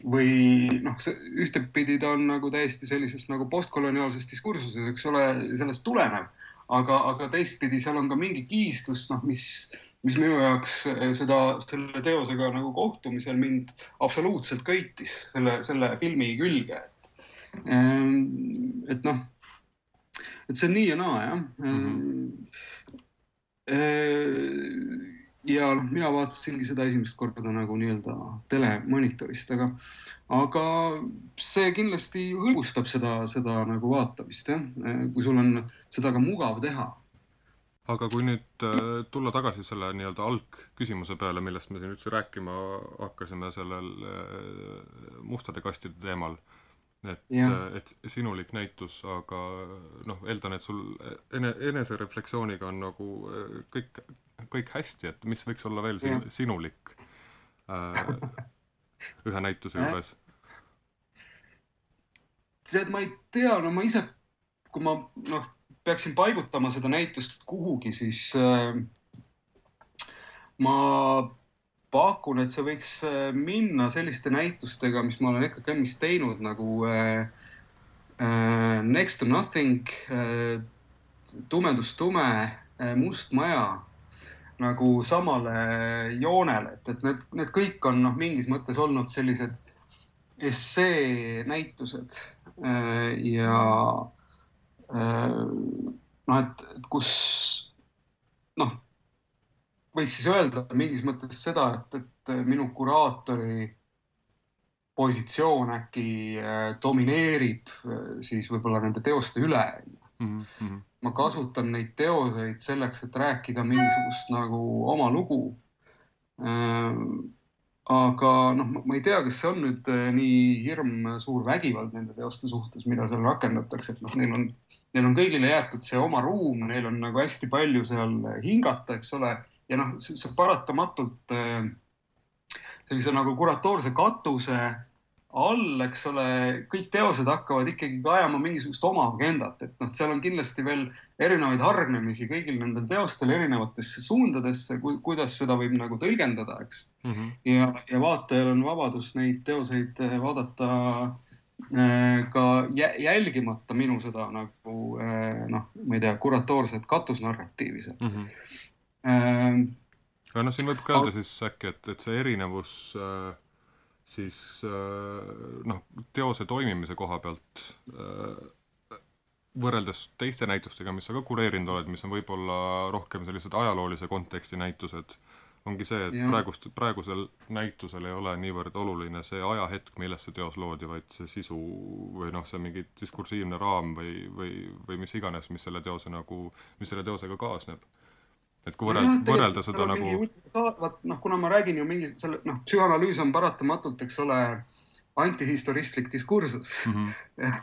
või noh, ühtepidi ta on nagu täiesti sellises nagu postkoloniaalses diskursuses, eks ole, sellest tulenev, aga, aga teistpidi seal on ka mingi kiistus, noh, mis, mis minu jaoks seda, selle teosega nagu kohtumisel mind absoluutselt köitis selle, selle filmi külge, et, ehm, et noh, et see on nii ja naa jah mm. -hmm. Ja noh, mina vaatasingi seda esimest korda nagu nii-öelda telemonitorist, aga, aga see kindlasti hõlbustab seda, seda nagu vaatamist jah, kui sul on seda ka mugav teha. aga kui nüüd äh, tulla tagasi selle nii-öelda algküsimuse peale, millest me siin üldse rääkima hakkasime sellel äh, mustade kastide teemal et, et sinulik näitus, aga noh, eeldan, et sul ene, enesereflektsiooniga on nagu äh, kõik kõik hästi, et mis võiks olla veel sin sinulik äh, ühe näituse juures? tead, ma ei tea, no ma ise, kui ma noh, peaksin paigutama seda näitust kuhugi, siis äh, ma pakun, et see võiks äh, minna selliste näitustega, mis ma olen EKKM-is teinud nagu äh, äh, Next to nothing äh,, Tumedus tume äh,, Must maja nagu samale joonele, et, et need, need kõik on noh, mingis mõttes olnud sellised essee näitused äh, ja äh, noh, et, kus noh, võiks siis öelda mingis mõttes seda, et, et minu kuraatori positsioon äkki äh, domineerib siis võib-olla nende teoste üle mm. -hmm ma kasutan neid teoseid selleks, et rääkida mingisugust nagu oma lugu. Äh, aga noh, ma ei tea, kas see on nüüd äh, nii hirm suur vägivald nende teoste suhtes, mida seal rakendatakse, et noh, neil on, neil on kõigile jäetud see oma ruum, neil on nagu hästi palju seal hingata, eks ole, ja noh, see paratamatult äh, sellise nagu kuratoorse katuse all, eks ole, kõik teosed hakkavad ikkagi ka ajama mingisugust oma agendat, et noh, seal on kindlasti veel erinevaid hargnemisi kõigil nendel teostel erinevatesse suundadesse ku,, kuidas seda võib nagu tõlgendada, eks mm. -hmm. ja, ja vaatajal on vabadus neid teoseid eh, vaadata äh, ka jälgimata minu seda nagu äh, noh, ma ei tea, kuratoorset katusnarratiivi seal mm. -hmm. Äh, aga noh, siin võib ka öelda siis äkki, et, et see erinevus äh siis äh, noh, teose toimimise koha pealt äh, võrreldes teiste näitustega, mis sa ka kureerinud oled, mis on võib-olla rohkem sellised ajaloolise konteksti näitused, ongi see, et ja. praegust, praegusel näitusel ei ole niivõrd oluline see ajahetk, milles see teos loodi, vaid see sisu või noh, see mingi diskursiivne raam või, või, või mis iganes, mis selle teose nagu, mis selle teosega kaasneb et kui võrrelda võrrelda seda nagu. vaat noh, kuna ma räägin ju mingi selle noh, psühhanalüüs on paratamatult, eks ole, antihistoristlik diskursus mm. -hmm.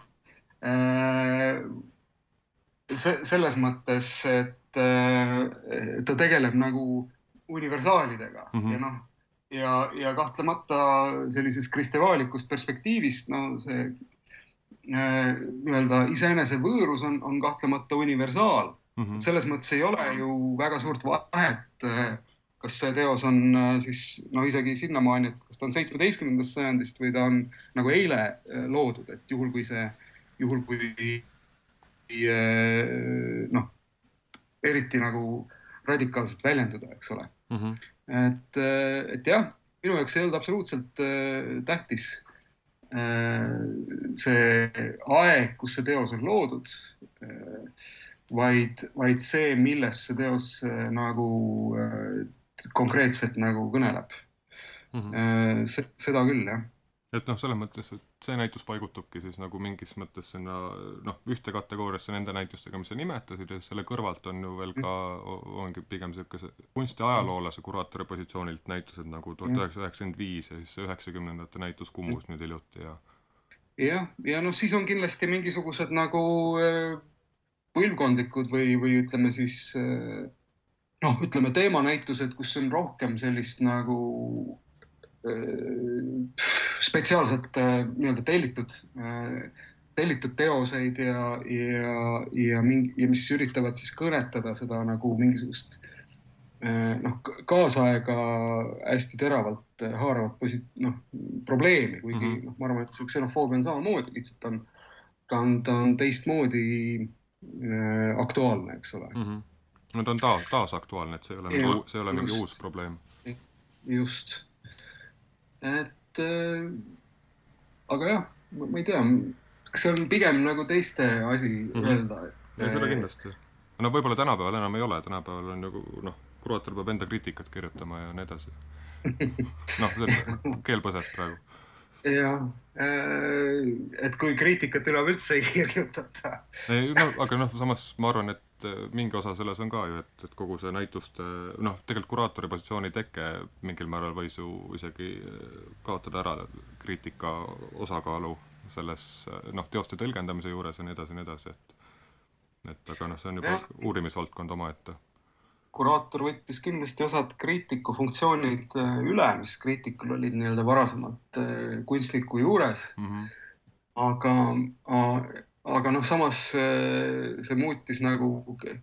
see selles mõttes, et ta tegeleb nagu universaalidega mm -hmm. ja noh, ja, ja kahtlemata sellisest kristevalikust perspektiivist, no see nii-öelda iseenese võõrus on, on kahtlemata universaal mm. -hmm. selles mõttes ei ole ju väga suurt vahet, äh, kas see teos on äh, siis no isegi sinnamaani, et kas ta on seitsmeteistkümnendast sajandist või ta on nagu eile äh, loodud, et juhul kui see, juhul kui noh, eriti nagu radikaalselt väljenduda, eks ole mm. -hmm. et, et jah, minu jaoks ei olnud absoluutselt tähtis see aeg, kus see teos on loodud vaid, vaid see, millest see teos äh, nagu äh, konkreetselt nagu kõneleb mm. -hmm. seda küll, jah. et noh, selles mõttes, et see näitus paigutubki siis nagu mingis mõttes sinna noh, ühte kategooriasse nende näitustega, mis sa nimetasid ja selle kõrvalt on ju veel ka, ongi pigem niisuguse kunstiajaloolase kuraatori positsioonilt näitused nagu tuhat üheksasada üheksakümmend viis ja siis see üheksakümnendate näitus Kumus nüüd hiljuti ja jah, ja noh, siis on kindlasti mingisugused nagu äh, põlvkondlikud või, või ütleme siis äh, noh, ütleme teemanäitused, kus on rohkem sellist nagu äh, spetsiaalselt äh, nii-öelda tellitud, äh, tellitud teoseid ja, ja, ja mingi, ja mis üritavad siis kõnetada seda nagu mingisugust noh, kaasaega hästi teravalt haaravat posi-, noh, probleemi, kuigi mm -hmm. noh, ma arvan, et see ksenofoobia on samamoodi, lihtsalt on, ta on, ta on teistmoodi äh, aktuaalne, eks ole mm. -hmm. no ta on taas, taas aktuaalne, et see ei ole, ja, see ei ole mingi uus probleem. just, et et äh, aga jah, ma ei tea, kas see on pigem nagu teiste asi mm -hmm. öelda, et. ja seda kindlasti. no võib-olla tänapäeval enam ei ole, tänapäeval on nagu noh, kuraator peab enda kriitikat kirjutama ja nii edasi. noh, keel põses praegu jah, äh, et kui kriitikat üleüldse ei kirjutata. no aga noh, samas ma arvan, et mingi osa selles on ka ju, et, et kogu see näituste noh, tegelikult kuraatori positsiooni teke mingil määral võis ju isegi kaotada ära kriitika osakaalu selles noh, teoste tõlgendamise juures ja nii edasi ja nii edasi, et et aga noh, see on juba ja. uurimisvaldkond omaette kuraator võttis kindlasti osad kriitiku funktsioonid äh, üle, mis kriitikul olid nii-öelda varasemalt äh, kunstniku juures mm. -hmm. aga, aga noh, samas äh, see muutis nagu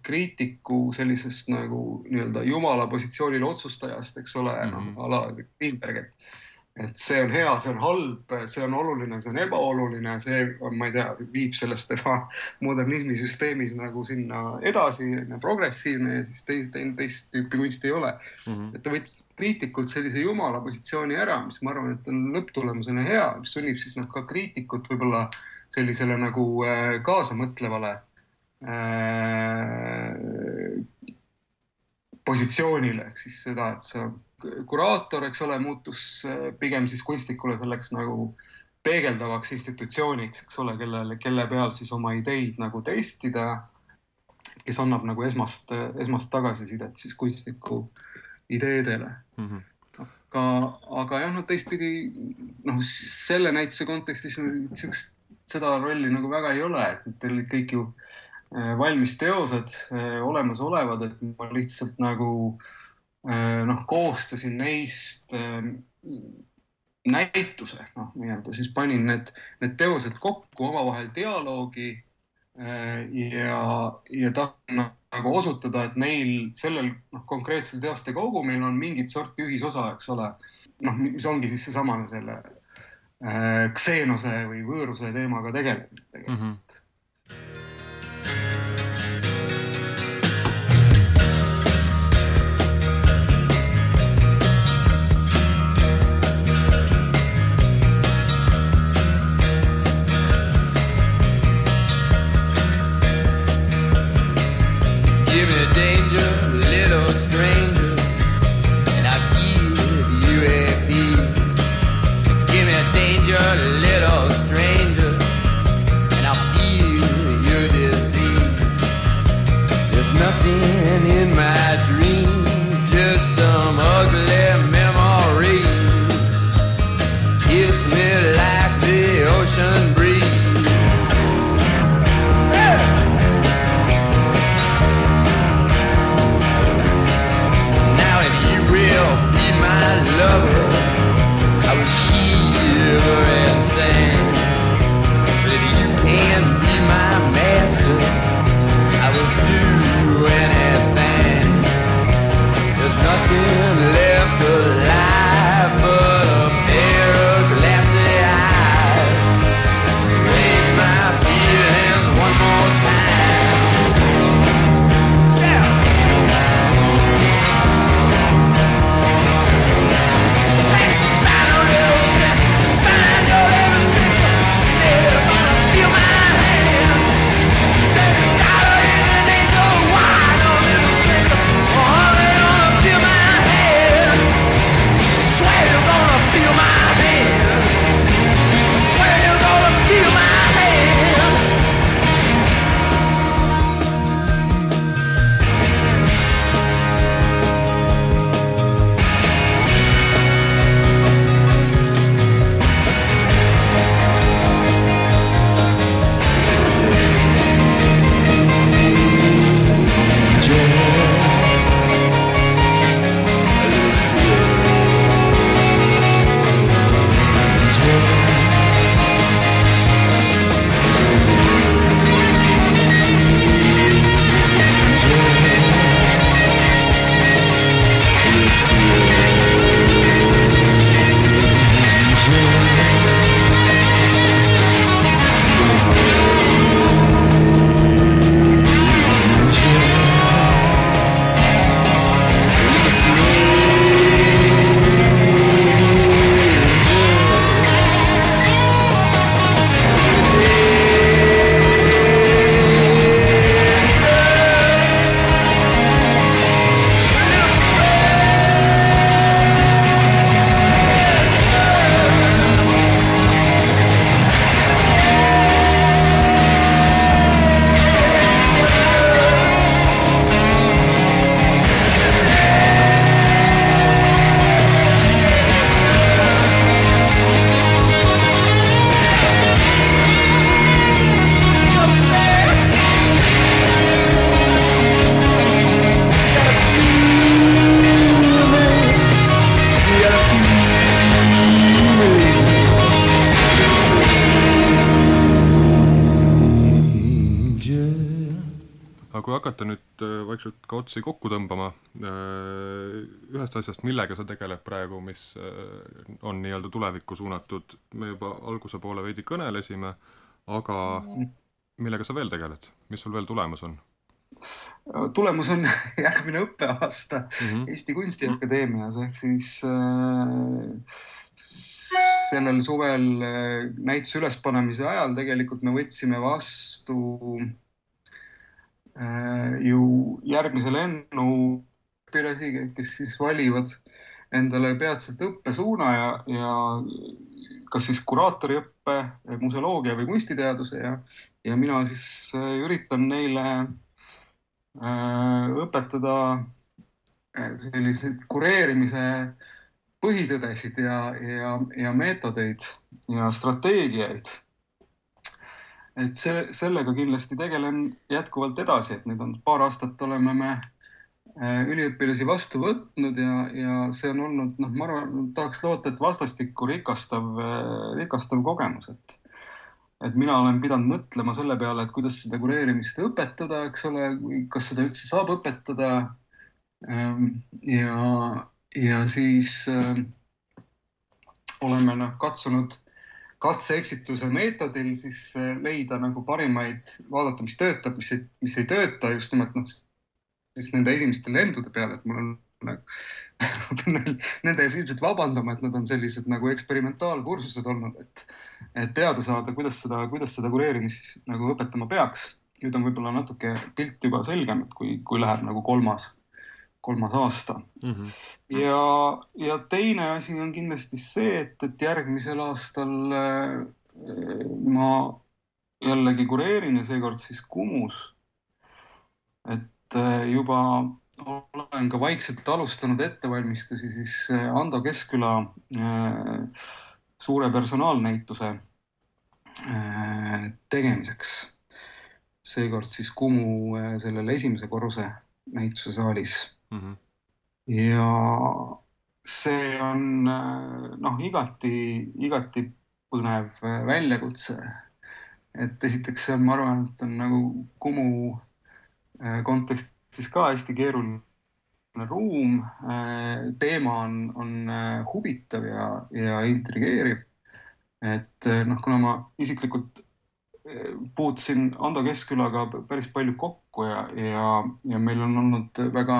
kriitiku sellisest nagu nii-öelda jumala positsioonil otsustajast, eks ole mm, -hmm. noh, ala Greenberg, et et see on hea, see on halb, see on oluline, see on ebaoluline, see on, ma ei tea, viib sellest modernismi süsteemis nagu sinna edasi, progressiivne ja siis teist, teist tüüpi kunsti ei ole mm. -hmm. et ta võttis kriitikult sellise jumala positsiooni ära, mis ma arvan, et on lõpptulemusena hea, mis sunnib siis noh, ka kriitikut võib-olla sellisele nagu äh, kaasamõtlevale äh, positsioonile ehk siis seda, et sa kuraator, eks ole, muutus äh, pigem siis kunstnikule selleks nagu peegeldavaks institutsiooniks, eks ole, kellele, kelle peal siis oma ideid nagu testida, kes annab nagu esmast, esmast tagasisidet siis kunstniku ideedele mm. -hmm aga, aga jah, no teistpidi noh, selle näituse kontekstis niisugust, seda rolli nagu väga ei ole, et teil olid kõik ju äh, valmis teosed äh, olemasolevad, et ma lihtsalt nagu Äh, noh, koostasin neist äh, näituse, noh, nii-öelda siis panin need, need teosed kokku omavahel dialoogi äh, ja, ja tahtsin nagu osutada, et neil sellel noh, konkreetsel teoste kogumil on mingit sorti ühisosa, eks ole. noh, mis ongi siis seesamane selle äh, kseenose või võõruse teemaga tegelemine tegelikult mm. -hmm hakata nüüd äh, vaikselt ka otsi kokku tõmbama, ühest asjast, millega sa tegeled praegu, mis on nii-öelda tulevikku suunatud, me juba alguse poole veidi kõnelesime, aga millega sa veel tegeled, mis sul veel tulemas on? tulemus on järgmine õppeaasta mm -hmm. Eesti Kunstiakadeemias ehk siis äh, sellel suvel äh, näituse ülespanemise ajal tegelikult me võtsime vastu äh, ju järgmise lennu õpilasi, kes siis valivad endale peatselt õppesuuna ja, ja kas siis kuraatoriõppe, museoloogia või kunstiteaduse ja, ja mina siis äh, üritan neile Äh, õpetada äh, selliseid kureerimise põhitõdesid ja, ja, ja meetodeid ja strateegiaid. Et see, sellega kindlasti tegelen jätkuvalt edasi, et nüüd on paar aastat oleme me äh, üliõpilasi vastu võtnud ja, ja see on olnud, noh, ma arvan, tahaks loota, et vastastikku rikastav, rikastav kogemus, et et mina olen pidanud mõtlema selle peale, et kuidas seda kureerimist õpetada, eks ole, kas seda üldse saab õpetada. Ehm, ja, ja siis äh, oleme noh katsunud katse-eksituse meetodil siis äh, leida nagu parimaid, vaadata, mis töötab, mis ei, mis ei tööta just nimelt noh, siis nende esimeste lendude peale, et mul on nagu ma pean nende ees ilmselt vabandama, et nad on sellised nagu eksperimentaalkursused olnud, et, et teada saada, kuidas seda, kuidas seda kureerimist nagu õpetama peaks. nüüd on võib-olla natuke pilt juba selgem, et kui, kui läheb nagu kolmas, kolmas aasta mm. -hmm. ja, ja teine asi on kindlasti see, et, et järgmisel aastal äh, ma jällegi kureerin ja seekord siis Kumus. et äh, juba olen ka vaikselt alustanud ettevalmistusi siis äh, Ando Keskküla äh, suure personaalnäituse äh, tegemiseks. seekord siis Kumu sellel esimese korruse näitusesaalis mm. -hmm. ja see on noh, igati, igati põnev väljakutse. et esiteks see on, ma arvan, et on nagu Kumu kontekstis siis ka hästi keeruline ruum. Äh, teema on, on äh, huvitav ja, ja intrigeeriv. et äh, noh, kuna ma isiklikult puutusin Ando Keskkülaga päris palju kokku ja, ja, ja meil on olnud väga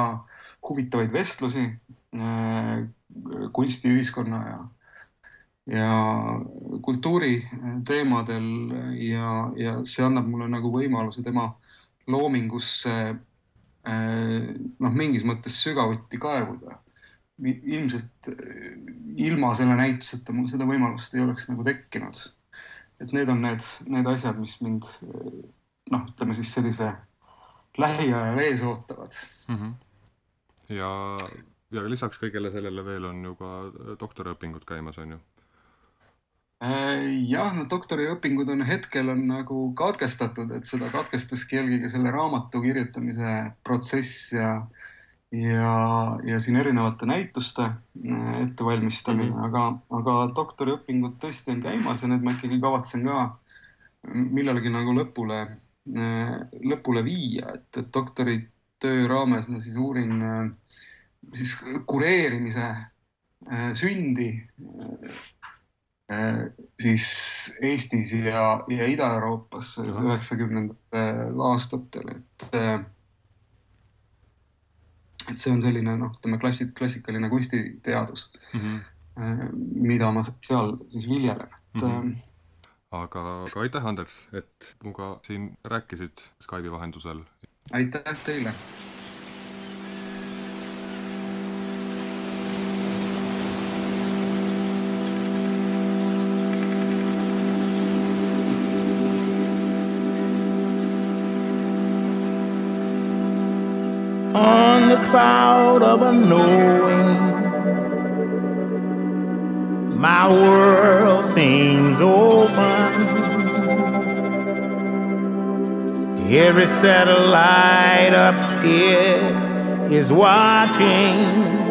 huvitavaid vestlusi kunstiühiskonna ja, ja kultuuri teemadel ja, ja see annab mulle nagu võimaluse tema loomingusse Äh, noh, mingis mõttes sügavuti kaevuda. ilmselt äh, ilma selle näituseta mul seda võimalust ei oleks nagu tekkinud. Et need on need, need asjad, mis mind äh, noh, ütleme siis sellise lähiajal ees ootavad mm. -hmm. ja, ja lisaks kõigele sellele veel on ju ka doktoriõpingud käimas, on ju Äh, jah, no doktoriõpingud on hetkel on nagu katkestatud, et seda katkestaski eelkõige selle raamatu kirjutamise protsess ja ja, ja siin erinevate näituste äh, ettevalmistamine mm, -hmm. aga, aga doktoriõpingud tõesti on käimas ja need ma ikkagi kavatsen ka millalgi nagu lõpule, äh, lõpule viia, et, et doktoritöö raames ma siis uurin siis kureerimise sündi Äh, siis Eestis ja, ja Ida-Euroopas üheksakümnendatel aastatel, et äh, et see on selline noh, ütleme klassik, klassikaline kunstiteadus mm, -hmm. mida ma seal siis viljelen, et mm. -hmm. aga, aga aitäh, Anders, et minuga siin rääkisid Skype'i vahendusel. aitäh teile on of a knowing. My world seems open. Every satellite up here is watching.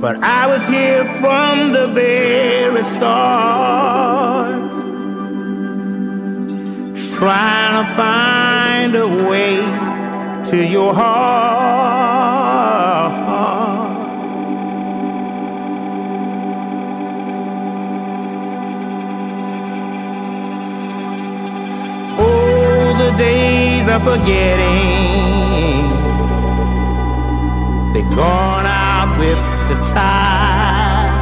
But I was here from the very start, trying to find to your heart. Oh, the days of forgetting, they're gone out with the tide.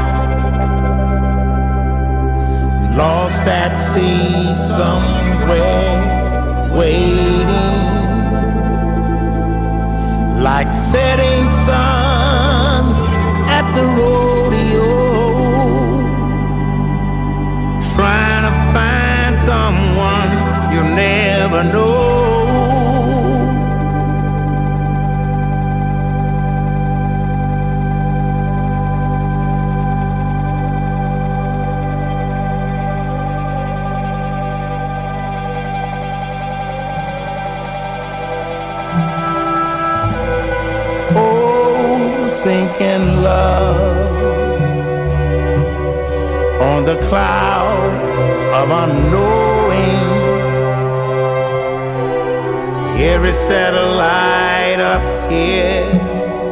Lost at sea somewhere, like setting suns at the rodeo, trying to find someone you never know. Sinking love on the cloud of unknowing. Every satellite up here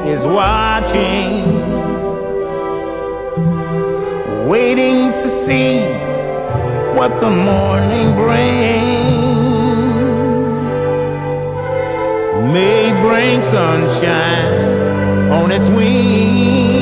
is watching, waiting to see what the morning brings. May bring sunshine on its wings.